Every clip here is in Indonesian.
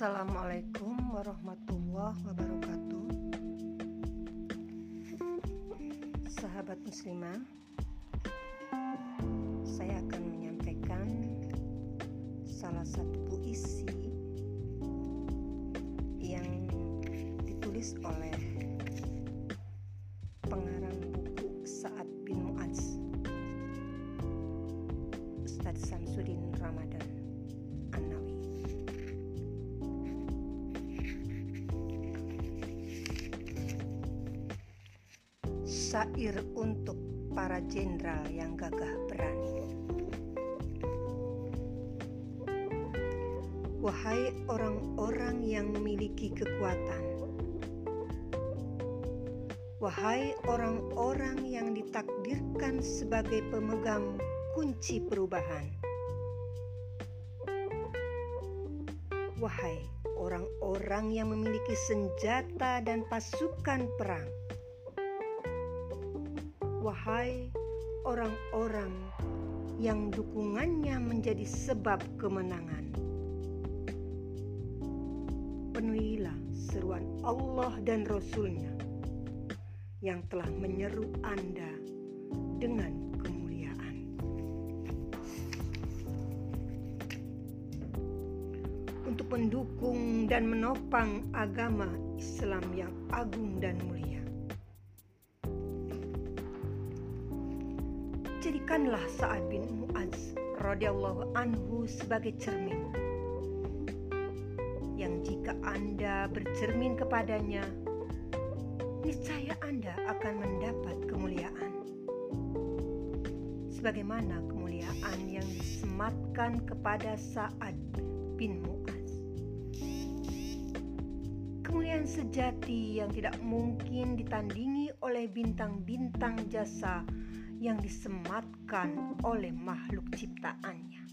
Assalamualaikum warahmatullahi wabarakatuh. Sahabat muslimah Saya akan menyampaikan salah satu puisi Yang ditulis oleh pengarang buku Sa'ad syair untuk para jenderal yang gagah berani. Wahai orang-orang yang memiliki kekuatan, wahai orang-orang yang ditakdirkan sebagai pemegang kunci perubahan, wahai orang-orang yang memiliki senjata dan pasukan perang Wahai orang-orang yang dukungannya menjadi sebab kemenangan, penuhilah seruan Allah dan Rasul-Nya yang telah menyeru Anda dengan kemuliaan. Untuk mendukung dan menopang agama Islam yang agung dan mulia. Jadikanlah Sa'ad bin Mu'az radhiyallahu anhu sebagai cermin yang jika Anda bercermin kepadanya, niscaya Anda akan mendapat kemuliaan. Sebagaimana kemuliaan yang disematkan kepada Sa'ad bin Mu'az. Kemuliaan sejati yang tidak mungkin ditandingi oleh bintang-bintang jasa yang disematkan oleh makhluk ciptaannya.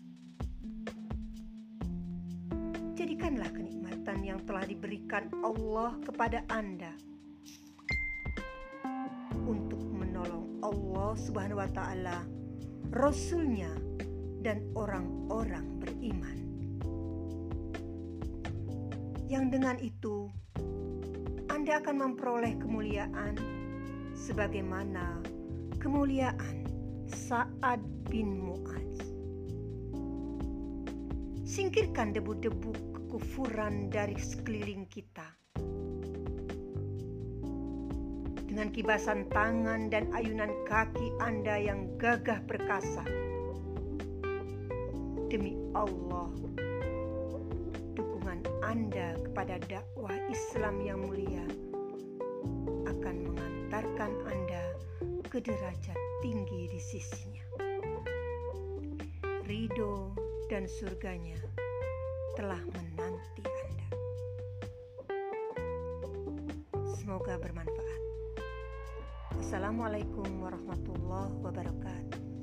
Jadikanlah kenikmatan yang telah diberikan Allah kepada Anda untuk menolong Allah Subhanahu wa taala, Rasulnya dan orang-orang beriman. Yang dengan itu Anda akan memperoleh kemuliaan sebagaimana kemuliaan Sa'ad bin Mu'az. Singkirkan debu-debu kekufuran dari sekeliling kita. Dengan kibasan tangan dan ayunan kaki Anda yang gagah perkasa. Demi Allah, dukungan Anda kepada dakwah Islam yang mulia akan mengantarkan Anda ke derajat tinggi di sisinya. Ridho dan surganya telah menanti Anda. Semoga bermanfaat. Wassalamualaikum warahmatullahi wabarakatuh.